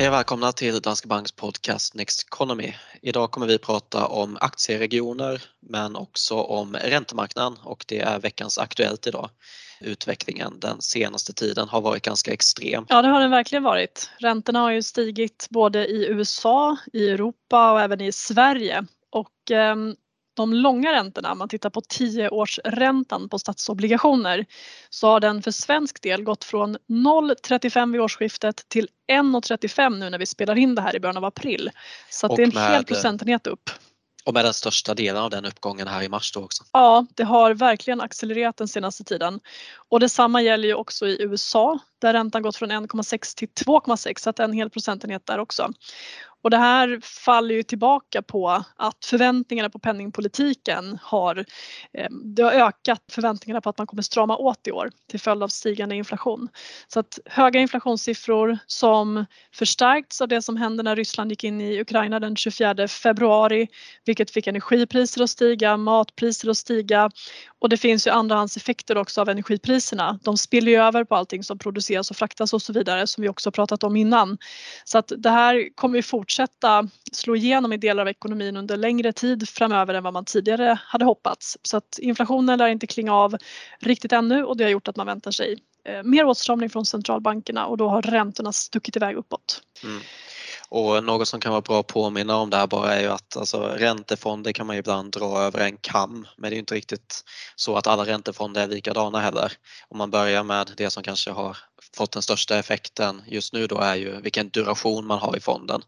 Hej och välkomna till Danske Banks podcast Next Economy. Idag kommer vi prata om aktieregioner men också om räntemarknaden och det är veckans Aktuellt idag. Utvecklingen den senaste tiden har varit ganska extrem. Ja det har den verkligen varit. Räntorna har ju stigit både i USA, i Europa och även i Sverige och ehm, de långa räntorna, om man tittar på 10-årsräntan på statsobligationer, så har den för svensk del gått från 0,35 vid årsskiftet till 1,35 nu när vi spelar in det här i början av april. Så det är en hel procentenhet upp. Och med den största delen av den uppgången här i mars då också. Ja, det har verkligen accelererat den senaste tiden. Och detsamma gäller ju också i USA där räntan gått från 1,6 till 2,6 så att en hel procentenhet där också. Och det här faller ju tillbaka på att förväntningarna på penningpolitiken har, eh, det har ökat förväntningarna på att man kommer strama åt i år till följd av stigande inflation. Så att höga inflationssiffror som förstärkts av det som hände när Ryssland gick in i Ukraina den 24 februari, vilket fick energipriser att stiga, matpriser att stiga och det finns ju andrahandseffekter också av energipriserna. De spiller ju över på allting som produceras och fraktas och så vidare som vi också pratat om innan. Så att det här kommer ju fortsätta slå igenom i delar av ekonomin under längre tid framöver än vad man tidigare hade hoppats. Så att inflationen lär inte klinga av riktigt ännu och det har gjort att man väntar sig eh, mer åtstramning från centralbankerna och då har räntorna stuckit iväg uppåt. Mm. Och något som kan vara bra att påminna om där bara är ju att alltså, räntefonder kan man ibland dra över en kam men det är inte riktigt så att alla räntefonder är likadana heller. Om man börjar med det som kanske har fått den största effekten just nu då är ju vilken duration man har i fonden.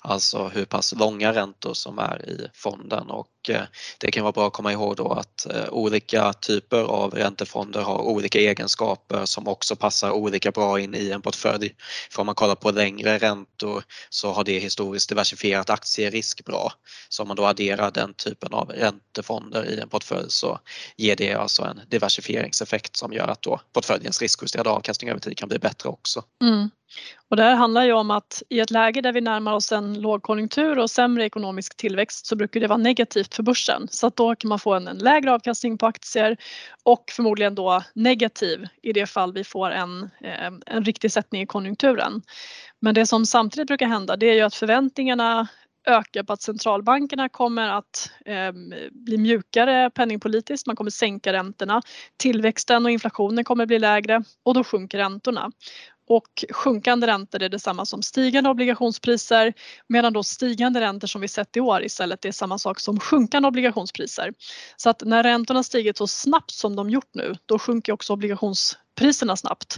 Alltså hur pass långa räntor som är i fonden och eh, det kan vara bra att komma ihåg då att eh, olika typer av räntefonder har olika egenskaper som också passar olika bra in i en portfölj. För om man kollar på längre räntor så har det historiskt diversifierat aktierisk bra. Så om man då adderar den typen av räntefonder i en portfölj så ger det alltså en diversifieringseffekt som gör att då portföljens riskjusterade avkastning över tid kan bli bättre också. Mm. Och det här handlar ju om att i ett läge där vi närmar oss en lågkonjunktur och sämre ekonomisk tillväxt så brukar det vara negativt för börsen så att då kan man få en, en lägre avkastning på aktier och förmodligen då negativ i det fall vi får en, eh, en riktig sättning i konjunkturen. Men det som samtidigt brukar hända det är ju att förväntningarna ökar på att centralbankerna kommer att eh, bli mjukare penningpolitiskt, man kommer sänka räntorna. Tillväxten och inflationen kommer bli lägre och då sjunker räntorna. Och sjunkande räntor är detsamma som stigande obligationspriser medan då stigande räntor som vi sett i år istället är samma sak som sjunkande obligationspriser. Så att när räntorna stigit så snabbt som de gjort nu då sjunker också obligationspriserna snabbt.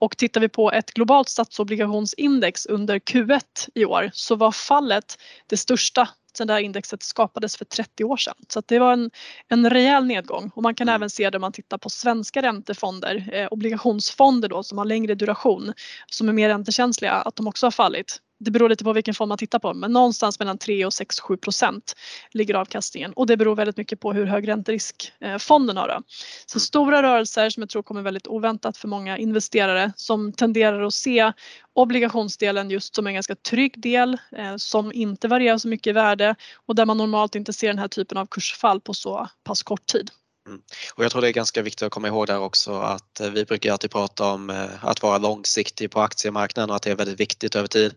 Och tittar vi på ett globalt statsobligationsindex under Q1 i år så var fallet det största sedan det här indexet skapades för 30 år sedan. Så det var en, en rejäl nedgång och man kan mm. även se det om man tittar på svenska räntefonder, eh, obligationsfonder då som har längre duration, som är mer räntekänsliga, att de också har fallit det beror lite på vilken fond man tittar på men någonstans mellan 3 och 6, 7 procent ligger avkastningen och det beror väldigt mycket på hur hög ränterisk eh, fonden har. Då. Så mm. stora rörelser som jag tror kommer väldigt oväntat för många investerare som tenderar att se obligationsdelen just som en ganska trygg del eh, som inte varierar så mycket i värde och där man normalt inte ser den här typen av kursfall på så pass kort tid. Mm. Och jag tror det är ganska viktigt att komma ihåg där också att eh, vi brukar alltid prata om eh, att vara långsiktig på aktiemarknaden och att det är väldigt viktigt över tid.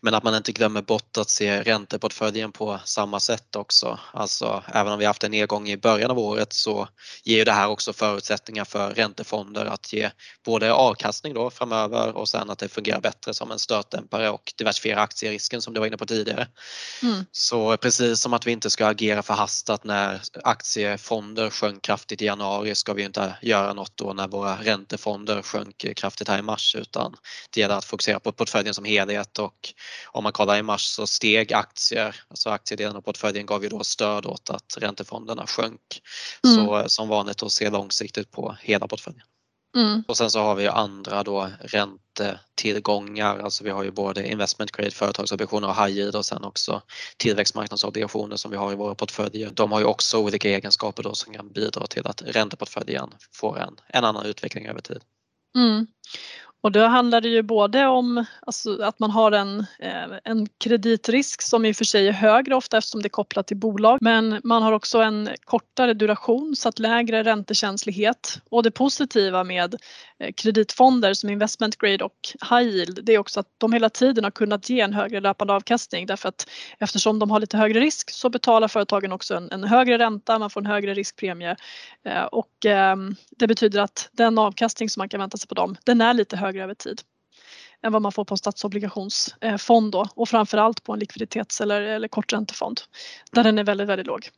Men att man inte glömmer bort att se ränteportföljen på samma sätt också. Alltså även om vi haft en nedgång i början av året så ger det här också förutsättningar för räntefonder att ge både avkastning då framöver och sen att det fungerar bättre som en stötdämpare och diversifiera aktierisken som du var inne på tidigare. Mm. Så precis som att vi inte ska agera förhastat när aktiefonder sjönk kraftigt i januari ska vi inte göra något då när våra räntefonder sjönk kraftigt här i mars utan det gäller att fokusera på portföljen som helhet och om man kollar i mars så steg aktier, alltså aktiedelen av portföljen gav ju då stöd åt att räntefonderna sjönk. Mm. Så som vanligt att se långsiktigt på hela portföljen. Mm. Och sen så har vi andra då räntetillgångar, alltså vi har ju både investment grade företagsobligationer och high yield och sen också tillväxtmarknadsobligationer som vi har i våra portföljer. De har ju också olika egenskaper då som kan bidra till att ränteportföljen får en, en annan utveckling över tid. Mm. Och då handlar det ju både om alltså, att man har en, eh, en kreditrisk som i och för sig är högre ofta eftersom det är kopplat till bolag. Men man har också en kortare duration så att lägre räntekänslighet. Och det positiva med eh, kreditfonder som investment grade och high yield det är också att de hela tiden har kunnat ge en högre löpande avkastning därför att eftersom de har lite högre risk så betalar företagen också en, en högre ränta, man får en högre riskpremie eh, och ehm, det betyder att den avkastning som man kan vänta sig på dem den är lite högre över tid än vad man får på en statsobligationsfond då och framförallt på en likviditets eller, eller korträntefond där den är väldigt, väldigt låg.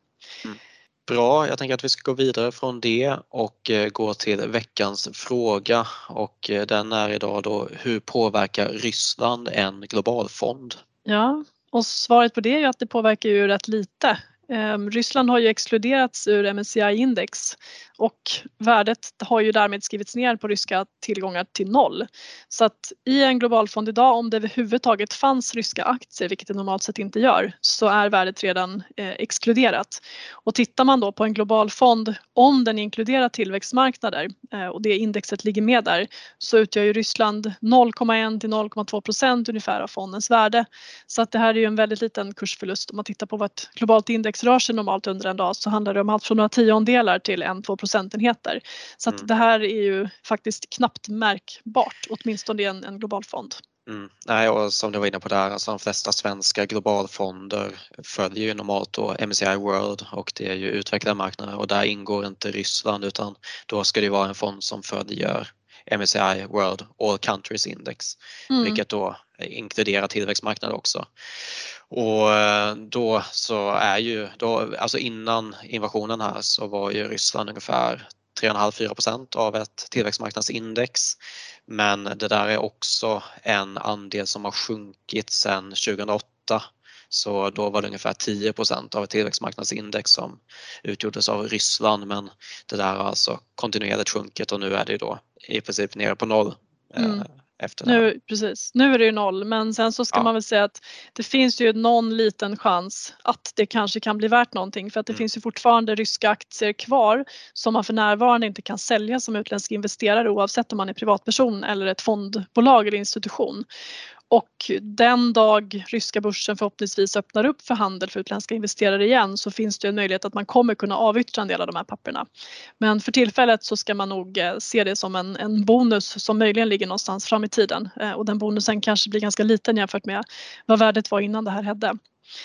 Mm. Bra, jag tänker att vi ska gå vidare från det och eh, gå till veckans fråga och eh, den är idag då hur påverkar Ryssland en globalfond? Ja, och svaret på det är ju att det påverkar ju rätt lite. Ehm, Ryssland har ju exkluderats ur MSCI-index och värdet har ju därmed skrivits ner på ryska tillgångar till noll. Så att i en globalfond idag, om det överhuvudtaget fanns ryska aktier, vilket det normalt sett inte gör, så är värdet redan eh, exkluderat. Och tittar man då på en global fond, om den inkluderar tillväxtmarknader eh, och det indexet ligger med där, så utgör ju Ryssland 0,1 till 0,2 procent ungefär av fondens värde. Så att det här är ju en väldigt liten kursförlust. Om man tittar på vad ett globalt index rör sig normalt under en dag så handlar det om allt från några tiondelar till 1-2 procentenheter. Så mm. det här är ju faktiskt knappt märkbart, åtminstone i en, en global fond. Mm. Nej, och som du var inne på där, alltså de flesta svenska globalfonder följer ju normalt då MSCI World och det är ju utvecklade marknader och där ingår inte Ryssland utan då ska det vara en fond som följer MSCI World All Countries Index, mm. vilket då inkludera tillväxtmarknader också. Och eh, då så är ju, då, alltså innan invasionen här så var ju Ryssland ungefär 3,5-4% av ett tillväxtmarknadsindex. Men det där är också en andel som har sjunkit sedan 2008 så då var det ungefär 10% av ett tillväxtmarknadsindex som utgjordes av Ryssland men det där har alltså kontinuerligt sjunkit och nu är det då i princip nere på noll. Eh, mm. Efter nu, precis. nu är det ju noll men sen så ska ja. man väl säga att det finns ju någon liten chans att det kanske kan bli värt någonting för att det mm. finns ju fortfarande ryska aktier kvar som man för närvarande inte kan sälja som utländsk investerare oavsett om man är privatperson eller ett fondbolag eller institution. Och den dag ryska börsen förhoppningsvis öppnar upp för handel för utländska investerare igen så finns det en möjlighet att man kommer kunna avyttra en del av de här papperna. Men för tillfället så ska man nog eh, se det som en, en bonus som möjligen ligger någonstans fram i tiden eh, och den bonusen kanske blir ganska liten jämfört med vad värdet var innan det här hände.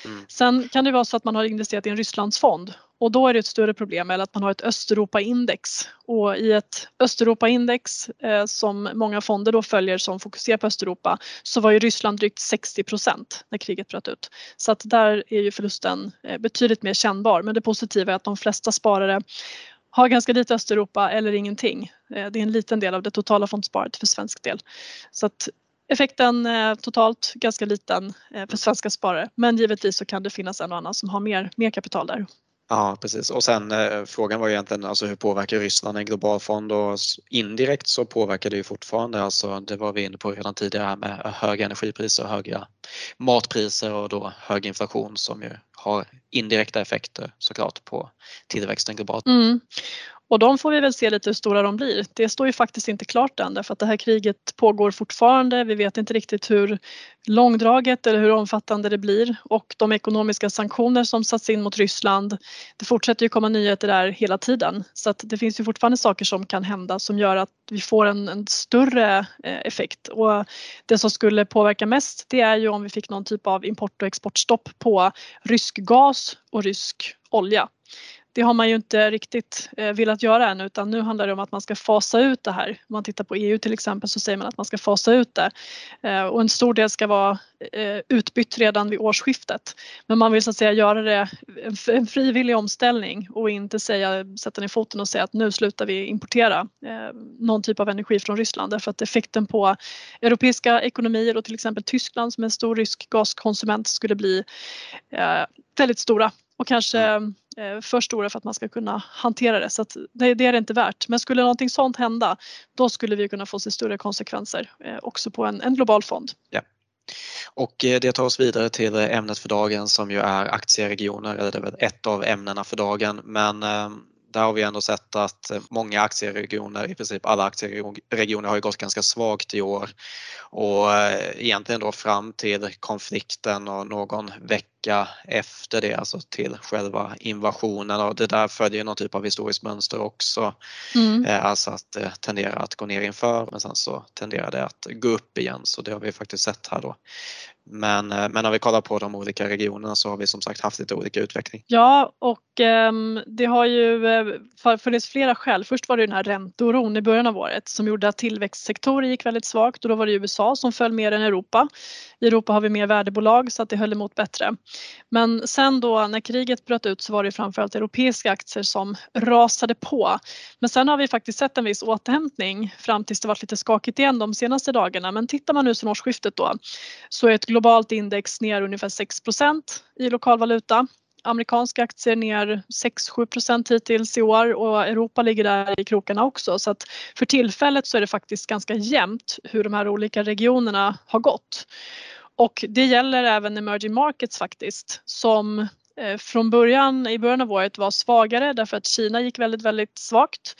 Mm. Sen kan det vara så att man har investerat i en Rysslandsfond och då är det ett större problem eller att man har ett Östeuropaindex och i ett Östeuropaindex eh, som många fonder då följer som fokuserar på Östeuropa så var ju Ryssland drygt 60 procent när kriget bröt ut. Så att där är ju förlusten eh, betydligt mer kännbar men det positiva är att de flesta sparare har ganska lite Östeuropa eller ingenting. Eh, det är en liten del av det totala fondsparet för svensk del. Så att effekten eh, totalt ganska liten eh, för svenska sparare men givetvis så kan det finnas en och annan som har mer, mer kapital där. Ja precis och sen eh, frågan var egentligen alltså hur påverkar Ryssland en global fond och indirekt så påverkar det ju fortfarande alltså det var vi inne på redan tidigare med höga energipriser och höga matpriser och då hög inflation som ju har indirekta effekter såklart på tillväxten globalt. Mm. Och de får vi väl se lite hur stora de blir. Det står ju faktiskt inte klart än därför att det här kriget pågår fortfarande. Vi vet inte riktigt hur långdraget eller hur omfattande det blir och de ekonomiska sanktioner som satts in mot Ryssland. Det fortsätter ju komma nyheter där hela tiden så att det finns ju fortfarande saker som kan hända som gör att vi får en, en större eh, effekt och det som skulle påverka mest det är ju om vi fick någon typ av import och exportstopp på rysk gas och rysk olja det har man ju inte riktigt eh, velat göra än utan nu handlar det om att man ska fasa ut det här. Om man tittar på EU till exempel så säger man att man ska fasa ut det eh, och en stor del ska vara eh, utbytt redan vid årsskiftet. Men man vill så att säga göra det en frivillig omställning och inte säga, sätta ner foten och säga att nu slutar vi importera någon typ av energi från Ryssland därför att effekten på europeiska ekonomier och till exempel Tyskland som är en stor rysk gaskonsument skulle bli väldigt stora och kanske mm. Eh, för stora för att man ska kunna hantera det. Så det, det, är det inte värt. Men skulle någonting sånt hända då skulle vi kunna få se större konsekvenser eh, också på en, en global fond. Ja. Och eh, det tar oss vidare till ämnet för dagen som ju är aktieregioner, eller det är väl ett av ämnena för dagen. Men ehm, där har vi ändå sett att många aktieregioner, i princip alla aktieregioner har gått ganska svagt i år. Och egentligen då fram till konflikten och någon vecka efter det, alltså till själva invasionen och det där följer någon typ av historiskt mönster också. Mm. Alltså att det tenderar att gå ner inför men sen så tenderar det att gå upp igen så det har vi faktiskt sett här då. Men, eh, men när vi kollar på de olika regionerna så har vi som sagt haft lite olika utveckling. Ja och um, det har ju eh, funnits flera skäl. Först var det den här ränteoron i början av året som gjorde att tillväxtsektorer gick väldigt svagt och då var det USA som föll mer än Europa. I Europa har vi mer värdebolag så att det höll emot bättre. Men sen då när kriget bröt ut så var det framförallt europeiska aktier som rasade på. Men sen har vi faktiskt sett en viss återhämtning fram tills det varit lite skakigt igen de senaste dagarna. Men tittar man nu sen årsskiftet då så är ett globalt index ner ungefär 6% i lokal valuta. Amerikanska aktier ner 6-7 hittills i år och Europa ligger där i krokarna också så att för tillfället så är det faktiskt ganska jämnt hur de här olika regionerna har gått. Och det gäller även emerging markets faktiskt som Eh, från början, i början av året var svagare därför att Kina gick väldigt, väldigt svagt.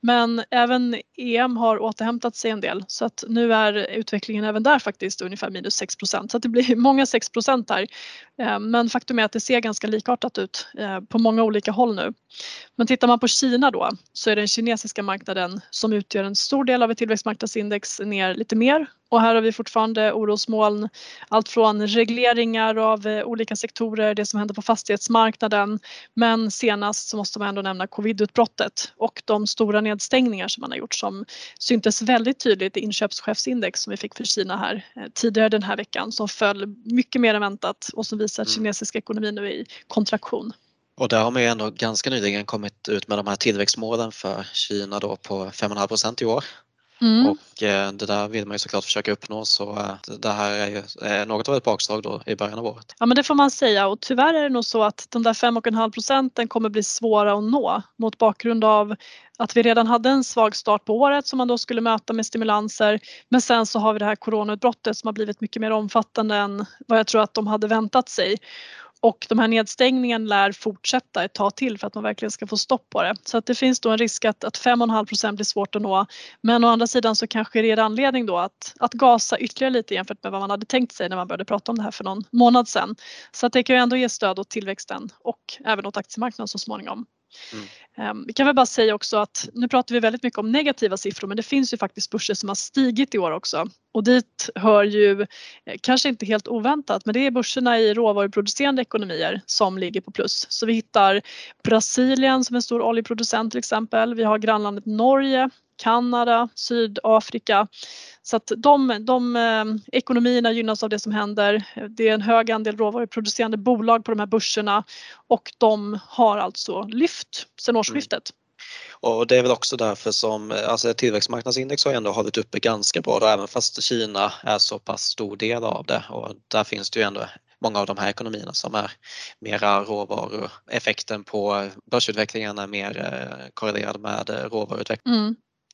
Men även EM har återhämtat sig en del så att nu är utvecklingen även där faktiskt ungefär minus 6% så att det blir många 6 här. Eh, men faktum är att det ser ganska likartat ut eh, på många olika håll nu. Men tittar man på Kina då så är den kinesiska marknaden som utgör en stor del av ett tillväxtmarknadsindex ner lite mer och här har vi fortfarande orosmoln. Allt från regleringar av olika sektorer, det som händer på fastighetsmarknaden. Men senast så måste man ändå nämna covidutbrottet och de stora nedstängningar som man har gjort som syntes väldigt tydligt i inköpschefsindex som vi fick för Kina här eh, tidigare den här veckan som föll mycket mer än väntat och som visar att mm. kinesiska ekonomin nu är i kontraktion. Och där har man ju ändå ganska nyligen kommit ut med de här tillväxtmålen för Kina då på 5,5% i år. Mm. Och eh, det där vill man ju såklart försöka uppnå så eh, det här är ju eh, något av ett bakslag då i början av året. Ja men det får man säga och tyvärr är det nog så att de där 5,5 procenten kommer bli svåra att nå mot bakgrund av att vi redan hade en svag start på året som man då skulle möta med stimulanser. Men sen så har vi det här coronautbrottet som har blivit mycket mer omfattande än vad jag tror att de hade väntat sig. Och de här nedstängningen lär fortsätta ett tag till för att man verkligen ska få stopp på det. Så att det finns då en risk att, att 5,5 procent blir svårt att nå. Men å andra sidan så kanske det är anledning då att, att gasa ytterligare lite jämfört med vad man hade tänkt sig när man började prata om det här för någon månad sedan. Så att det kan ju ändå ge stöd åt tillväxten och även åt aktiemarknaden så småningom. Mm. Ehm, vi kan väl bara säga också att nu pratar vi väldigt mycket om negativa siffror men det finns ju faktiskt börser som har stigit i år också och dit hör ju, eh, kanske inte helt oväntat, men det är börserna i råvaruproducerande ekonomier som ligger på plus. Så vi hittar Brasilien som en stor oljeproducent till exempel. Vi har grannlandet Norge Kanada, Sydafrika. Så att de, de eh, ekonomierna gynnas av det som händer. Det är en hög andel råvaruproducerande bolag på de här börserna och de har alltså lyft sedan mm. årsskiftet. Mm. Och det är väl också därför som alltså tillväxtmarknadsindex har ändå hållit uppe ganska bra då, även fast Kina är så pass stor del av det och där finns det ju ändå många av de här ekonomierna som är mera råvaror. Effekten på börsutvecklingen är mer eh, korrelerad med råvaruutvecklingen. Mm.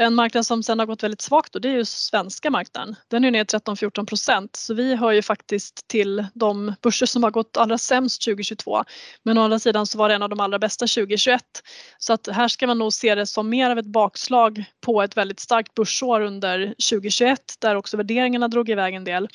En marknad som sen har gått väldigt svagt och det är ju svenska marknaden. Den är ner 13-14 procent så vi hör ju faktiskt till de börser som har gått allra sämst 2022. Men å andra sidan så var det en av de allra bästa 2021. Så att här ska man nog se det som mer av ett bakslag på ett väldigt starkt börsår under 2021 där också värderingarna drog iväg en del.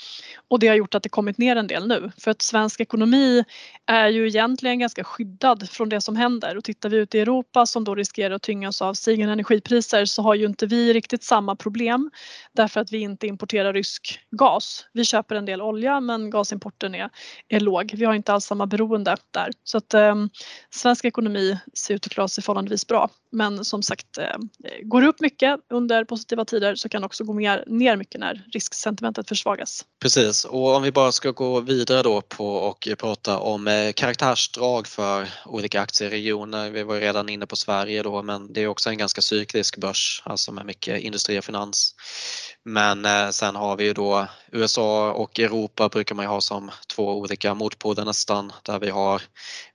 Och det har gjort att det kommit ner en del nu. För att svensk ekonomi är ju egentligen ganska skyddad från det som händer och tittar vi ut i Europa som då riskerar att tyngas av stigande energipriser så har ju inte vi riktigt samma problem därför att vi inte importerar rysk gas. Vi köper en del olja men gasimporten är, är låg. Vi har inte alls samma beroende där. Så att eh, svensk ekonomi ser ut att klara sig förhållandevis bra. Men som sagt, eh, går det upp mycket under positiva tider så kan det också gå mer, ner mycket när risksentimentet försvagas. Precis och om vi bara ska gå vidare då på och prata om eh, karaktärsdrag för olika aktieregioner. Vi var redan inne på Sverige då men det är också en ganska cyklisk börs, alltså som är mycket industri och finans. Men eh, sen har vi ju då USA och Europa brukar man ju ha som två olika motpoler nästan där vi har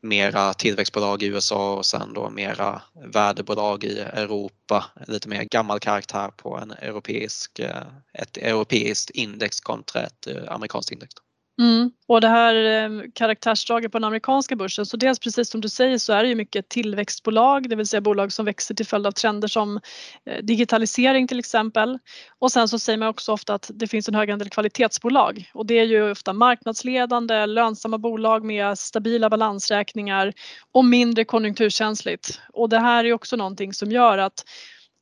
mera tillväxtbolag i USA och sen då mera värdebolag i Europa. Lite mer gammal karaktär på en europeisk, eh, ett europeiskt index kontra ett eh, amerikanskt index. Mm. Och det här eh, karaktärsdraget på den amerikanska börsen, så dels precis som du säger så är det ju mycket tillväxtbolag, det vill säga bolag som växer till följd av trender som eh, digitalisering till exempel. Och sen så säger man också ofta att det finns en hög andel kvalitetsbolag och det är ju ofta marknadsledande, lönsamma bolag med stabila balansräkningar och mindre konjunkturkänsligt. Och det här är också någonting som gör att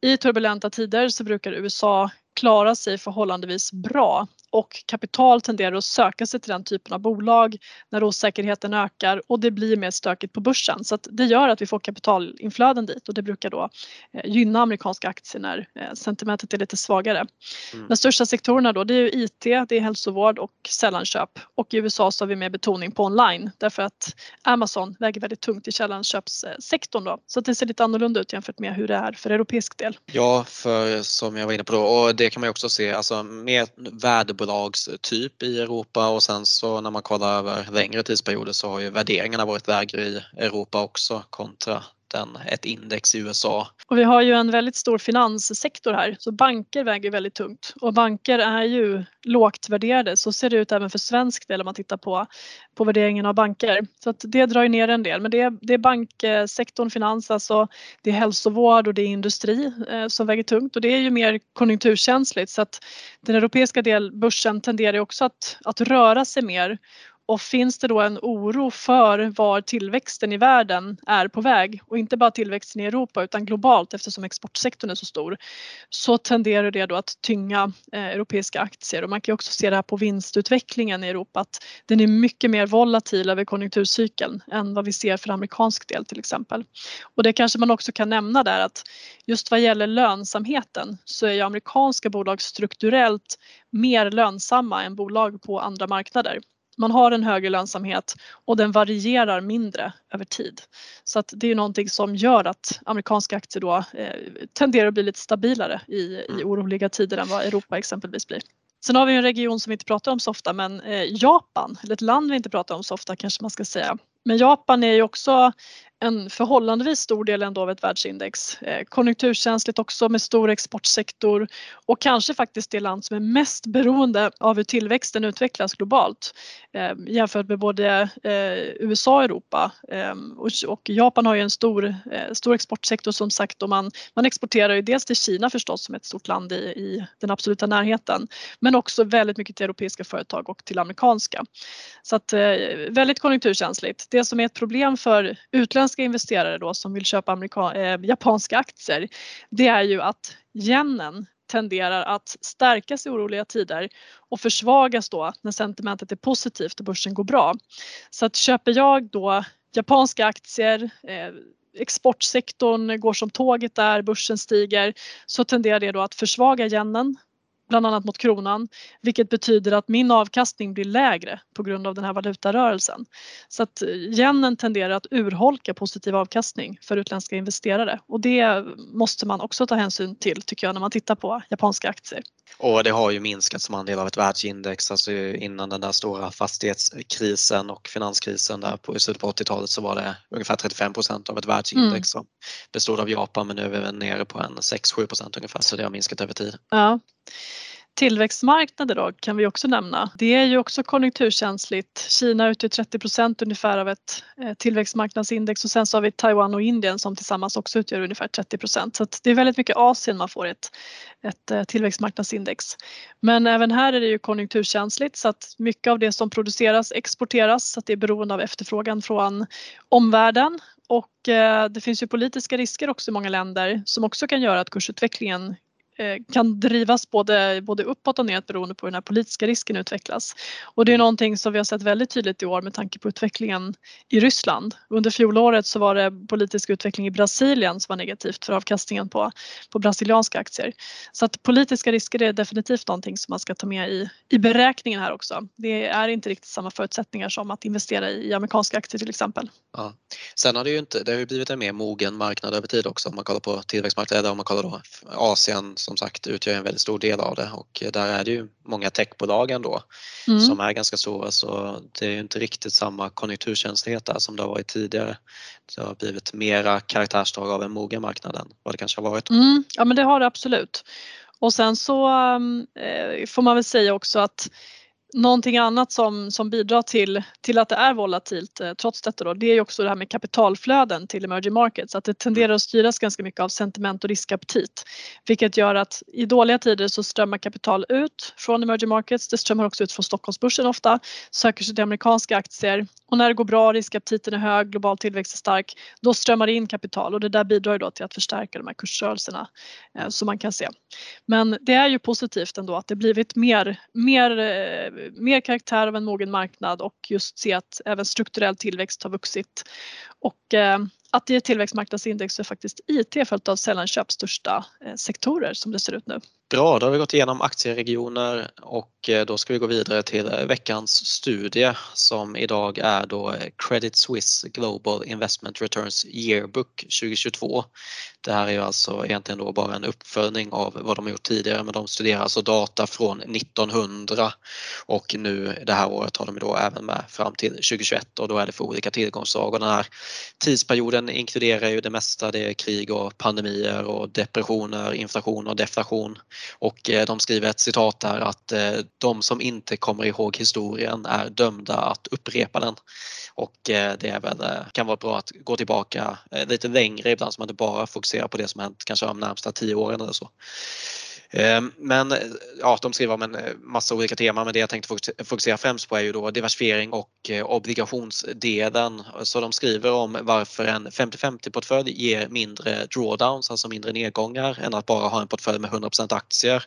i turbulenta tider så brukar USA klara sig förhållandevis bra och kapital tenderar att söka sig till den typen av bolag när osäkerheten ökar och det blir mer stökigt på börsen. Så det gör att vi får kapitalinflöden dit och det brukar då eh, gynna amerikanska aktier när eh, sentimentet är lite svagare. Mm. De största sektorerna då det är IT, det är hälsovård och sällanköp och i USA så har vi mer betoning på online därför att Amazon väger väldigt tungt i sällanköpssektorn då så det ser lite annorlunda ut jämfört med hur det är för europeisk del. Ja, för som jag var inne på då och det kan man ju också se alltså mer värdebolag bolagstyp i Europa och sen så när man kollar över längre tidsperioder så har ju värderingarna varit lägre i Europa också kontra en, ett index i USA. Och vi har ju en väldigt stor finanssektor här så banker väger väldigt tungt och banker är ju lågt värderade. Så ser det ut även för svensk del om man tittar på, på värderingen av banker. Så att det drar ju ner en del men det är, det är banksektorn, finans, alltså det är hälsovård och det är industri eh, som väger tungt och det är ju mer konjunkturkänsligt så att den europeiska del, börsen tenderar också att, att röra sig mer och finns det då en oro för var tillväxten i världen är på väg? Och inte bara tillväxten i Europa utan globalt eftersom exportsektorn är så stor så tenderar det då att tynga eh, europeiska aktier. Och man kan också se det här på vinstutvecklingen i Europa att den är mycket mer volatil över konjunkturcykeln än vad vi ser för amerikansk del till exempel. Och det kanske man också kan nämna där att just vad gäller lönsamheten så är ju amerikanska bolag strukturellt mer lönsamma än bolag på andra marknader man har en högre lönsamhet och den varierar mindre över tid. Så att det är någonting som gör att amerikanska aktier då eh, tenderar att bli lite stabilare i, i mm. oroliga tider än vad Europa exempelvis blir. Sen har vi en region som vi inte pratar om så ofta men eh, Japan, eller ett land vi inte pratar om så ofta kanske man ska säga. Men Japan är ju också en förhållandevis stor del ändå av ett världsindex. Eh, konjunkturkänsligt också med stor exportsektor och kanske faktiskt det land som är mest beroende av hur tillväxten utvecklas globalt eh, jämfört med både eh, USA och Europa. Ehm, och Japan har ju en stor, stor exportsektor som sagt och man, man exporterar ju dels till Kina förstås som ett stort land i, i den absoluta närheten men också väldigt mycket till europeiska företag och till amerikanska. Så att väldigt konjunkturkänsligt. Det som är ett problem för utländska investerare då som vill köpa amerika- eh, japanska aktier det är ju att yenen tenderar att stärkas i oroliga tider och försvagas då när sentimentet är positivt och börsen går bra. Så att köper jag då japanska aktier eh, exportsektorn går som tåget där, börsen stiger så tenderar det då att försvaga yenen bland annat mot kronan, vilket betyder att min avkastning blir lägre på grund av den här valutarörelsen. Så att yenen tenderar att urholka positiv avkastning för utländska investerare och det måste man också ta hänsyn till tycker jag när man tittar på japanska aktier. Och det har ju minskat som andel av ett världsindex, alltså innan den där stora fastighetskrisen och finanskrisen där på, i slutet på 80-talet så var det ungefär 35% av ett världsindex mm. som bestod av Japan men nu är vi nere på en 6-7% ungefär så det har minskat över tid. Ja. Tillväxtmarknader då kan vi också nämna. Det är ju också konjunkturkänsligt. Kina utgör 30 procent ungefär av ett eh, tillväxtmarknadsindex och sen så har vi Taiwan och Indien som tillsammans också utgör ungefär 30 procent. så det är väldigt mycket Asien man får ett, ett eh, tillväxtmarknadsindex. Men även här är det ju konjunkturkänsligt så att mycket av det som produceras exporteras så att det är beroende av efterfrågan från omvärlden och eh, det finns ju politiska risker också i många länder som också kan göra att kursutvecklingen kan drivas både, både uppåt och neråt beroende på hur den här politiska risken utvecklas. Och det är någonting som vi har sett väldigt tydligt i år med tanke på utvecklingen i Ryssland. Under fjolåret så var det politisk utveckling i Brasilien som var negativt för avkastningen på, på brasilianska aktier. Så att politiska risker är definitivt någonting som man ska ta med i, i beräkningen här också. Det är inte riktigt samma förutsättningar som att investera i amerikanska aktier till exempel. Ja. Sen har det ju inte, det har ju blivit en mer mogen marknad över tid också om man kollar på tillväxtmarknader, om man kollar då Asien som sagt utgör en väldigt stor del av det och där är det ju många techbolag ändå mm. som är ganska stora så det är ju inte riktigt samma konjunkturkänslighet där som det har varit tidigare. Det har blivit mera karaktärsdrag av en mogen marknad än vad det kanske har varit. Mm. Ja men det har det absolut. Och sen så äh, får man väl säga också att Någonting annat som, som bidrar till, till att det är volatilt eh, trots detta då, det är ju också det här med kapitalflöden till emerging markets. Att det tenderar att styras ganska mycket av sentiment och riskaptit. Vilket gör att i dåliga tider så strömmar kapital ut från emerging markets. Det strömmar också ut från Stockholmsbörsen ofta. Söker sig till amerikanska aktier. Och när det går bra, riskaptiten är hög, global tillväxt är stark, då strömmar det in kapital och det där bidrar då till att förstärka de här kursrörelserna eh, som man kan se. Men det är ju positivt ändå att det blivit mer, mer eh, mer karaktär av en mogen marknad och just se att även strukturell tillväxt har vuxit. Och eh, att i ett tillväxtmarknadsindex så är faktiskt IT följt av sällanköp största eh, sektorer som det ser ut nu. Bra, då har vi gått igenom aktieregioner och eh, då ska vi gå vidare till veckans studie som idag är då Credit Suisse Global Investment Returns Yearbook 2022. Det här är ju alltså egentligen då bara en uppföljning av vad de har gjort tidigare men de studerar alltså data från 1900 och nu det här året har de då även med fram till 2021 och då är det för olika tillgångsslag och den här tidsperioden inkluderar ju det mesta, det är krig och pandemier och depressioner, inflation och deflation och eh, de skriver ett citat där att eh, de som inte kommer ihåg historien är dömda att upprepa den. Och eh, det är väl, kan vara bra att gå tillbaka lite längre ibland så man inte bara fokuserar på det som hänt kanske de närmsta tio åren eller så. Eh, men ja, de skriver om en eh, massa olika teman men det jag tänkte fokusera främst på är ju då diversifiering och eh, obligationsdelen. Så de skriver om varför en 50-50 portfölj ger mindre drawdowns, alltså mindre nedgångar än att bara ha en portfölj med 100% aktier.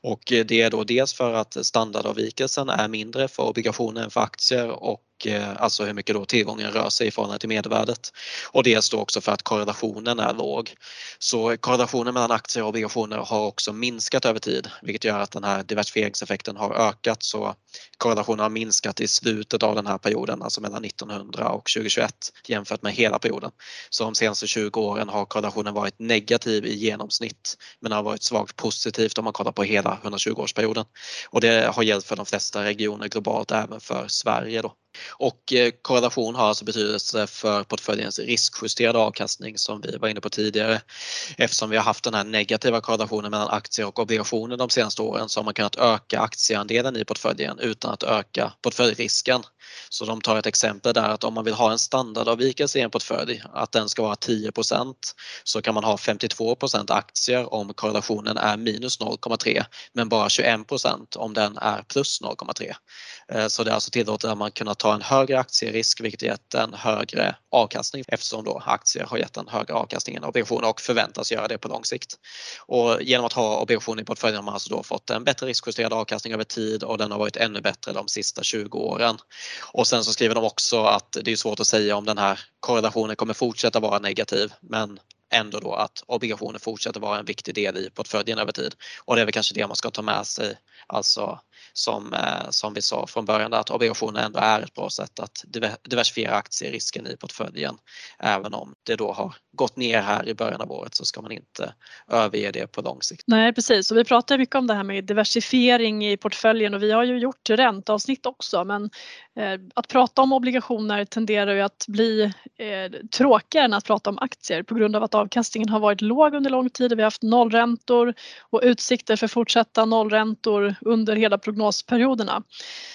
Och det är då dels för att standardavvikelsen är mindre för obligationer än för aktier och Eh, alltså hur mycket då tillgången rör sig i förhållande till medelvärdet. Och dels då också för att korrelationen är låg. Så korrelationen mellan aktier och obligationer har också minskat över tid vilket gör att den här diversifieringseffekten har ökat så korrelationen har minskat i slutet av den här perioden, alltså mellan 1900 och 2021 jämfört med hela perioden. Så de senaste 20 åren har korrelationen varit negativ i genomsnitt men har varit svagt positivt om man kollar på hela 120-årsperioden. Och det har gällt för de flesta regioner globalt, även för Sverige. Då. Och eh, korrelation har alltså betydelse för portföljens riskjusterade avkastning som vi var inne på tidigare. Eftersom vi har haft den här negativa korrelationen mellan aktier och obligationer de senaste åren så har man kunnat öka aktieandelen i portföljen utan att öka portföljrisken. Så de tar ett exempel där att om man vill ha en standardavvikelse i en portfölj, att den ska vara 10% så kan man ha 52% aktier om korrelationen är minus 0,3 men bara 21% om den är plus 0,3. Eh, så det är alltså tillåtet att man kunna ta en högre aktierisk vilket gett en högre avkastning eftersom då aktier har gett en högre avkastning än obligationer och förväntas göra det på lång sikt. Och genom att ha obligationer i portföljen har man alltså då fått en bättre riskjusterad avkastning över tid och den har varit ännu bättre de sista 20 åren. Och sen så skriver de också att det är svårt att säga om den här korrelationen kommer fortsätta vara negativ men ändå då att obligationer fortsätter vara en viktig del i portföljen över tid. Och det är väl kanske det man ska ta med sig, alltså som, eh, som vi sa från början att obligationer ändå är ett bra sätt att diversifiera aktierisken i portföljen. Även om det då har gått ner här i början av året så ska man inte överge det på lång sikt. Nej precis och vi pratar mycket om det här med diversifiering i portföljen och vi har ju gjort ränteavsnitt också men eh, att prata om obligationer tenderar ju att bli eh, tråkigare än att prata om aktier på grund av att avkastningen har varit låg under lång tid. Vi har haft nollräntor och utsikter för fortsatta nollräntor under hela prognosen prognosperioderna.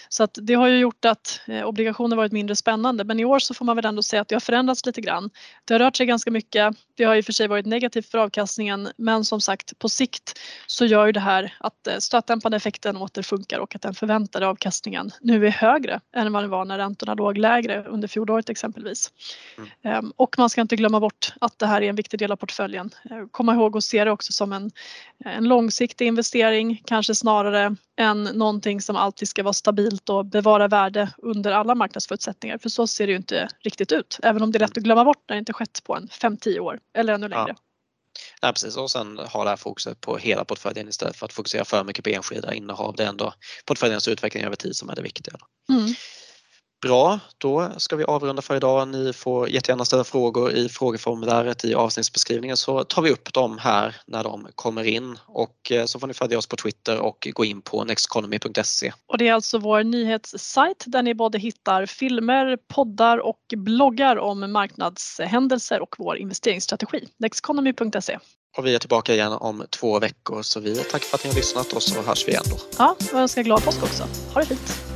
Så att det har ju gjort att eh, obligationer varit mindre spännande men i år så får man väl ändå säga att det har förändrats lite grann. Det har rört sig ganska mycket. Det har i och för sig varit negativt för avkastningen men som sagt på sikt så gör ju det här att eh, stötdämpande effekten åter funkar och att den förväntade avkastningen nu är högre än vad det var när räntorna låg lägre under fjolåret exempelvis. Mm. Ehm, och man ska inte glömma bort att det här är en viktig del av portföljen. Eh, komma ihåg att se det också som en, en långsiktig investering, kanske snarare än någonting som alltid ska vara stabilt och bevara värde under alla marknadsförutsättningar. För så ser det ju inte riktigt ut. Även om det är lätt att glömma bort när det inte skett på en 5-10 år eller ännu längre. Ja. Ja, precis och sen ha det här fokuset på hela portföljen istället för att fokusera för mycket på enskilda innehav. Det är ändå portföljens utveckling över tid som är det viktiga. Mm. Bra, då ska vi avrunda för idag. Ni får jättegärna ställa frågor i frågeformuläret i avsnittsbeskrivningen så tar vi upp dem här när de kommer in och eh, så får ni följa oss på Twitter och gå in på nexteconomy.se. Och det är alltså vår nyhetssajt där ni både hittar filmer, poddar och bloggar om marknadshändelser och vår investeringsstrategi. nexteconomy.se. Och vi är tillbaka igen om två veckor så vi tackar för att ni har lyssnat och så hörs vi igen då. Ja, och önskar glad påsk också. Ha det fint!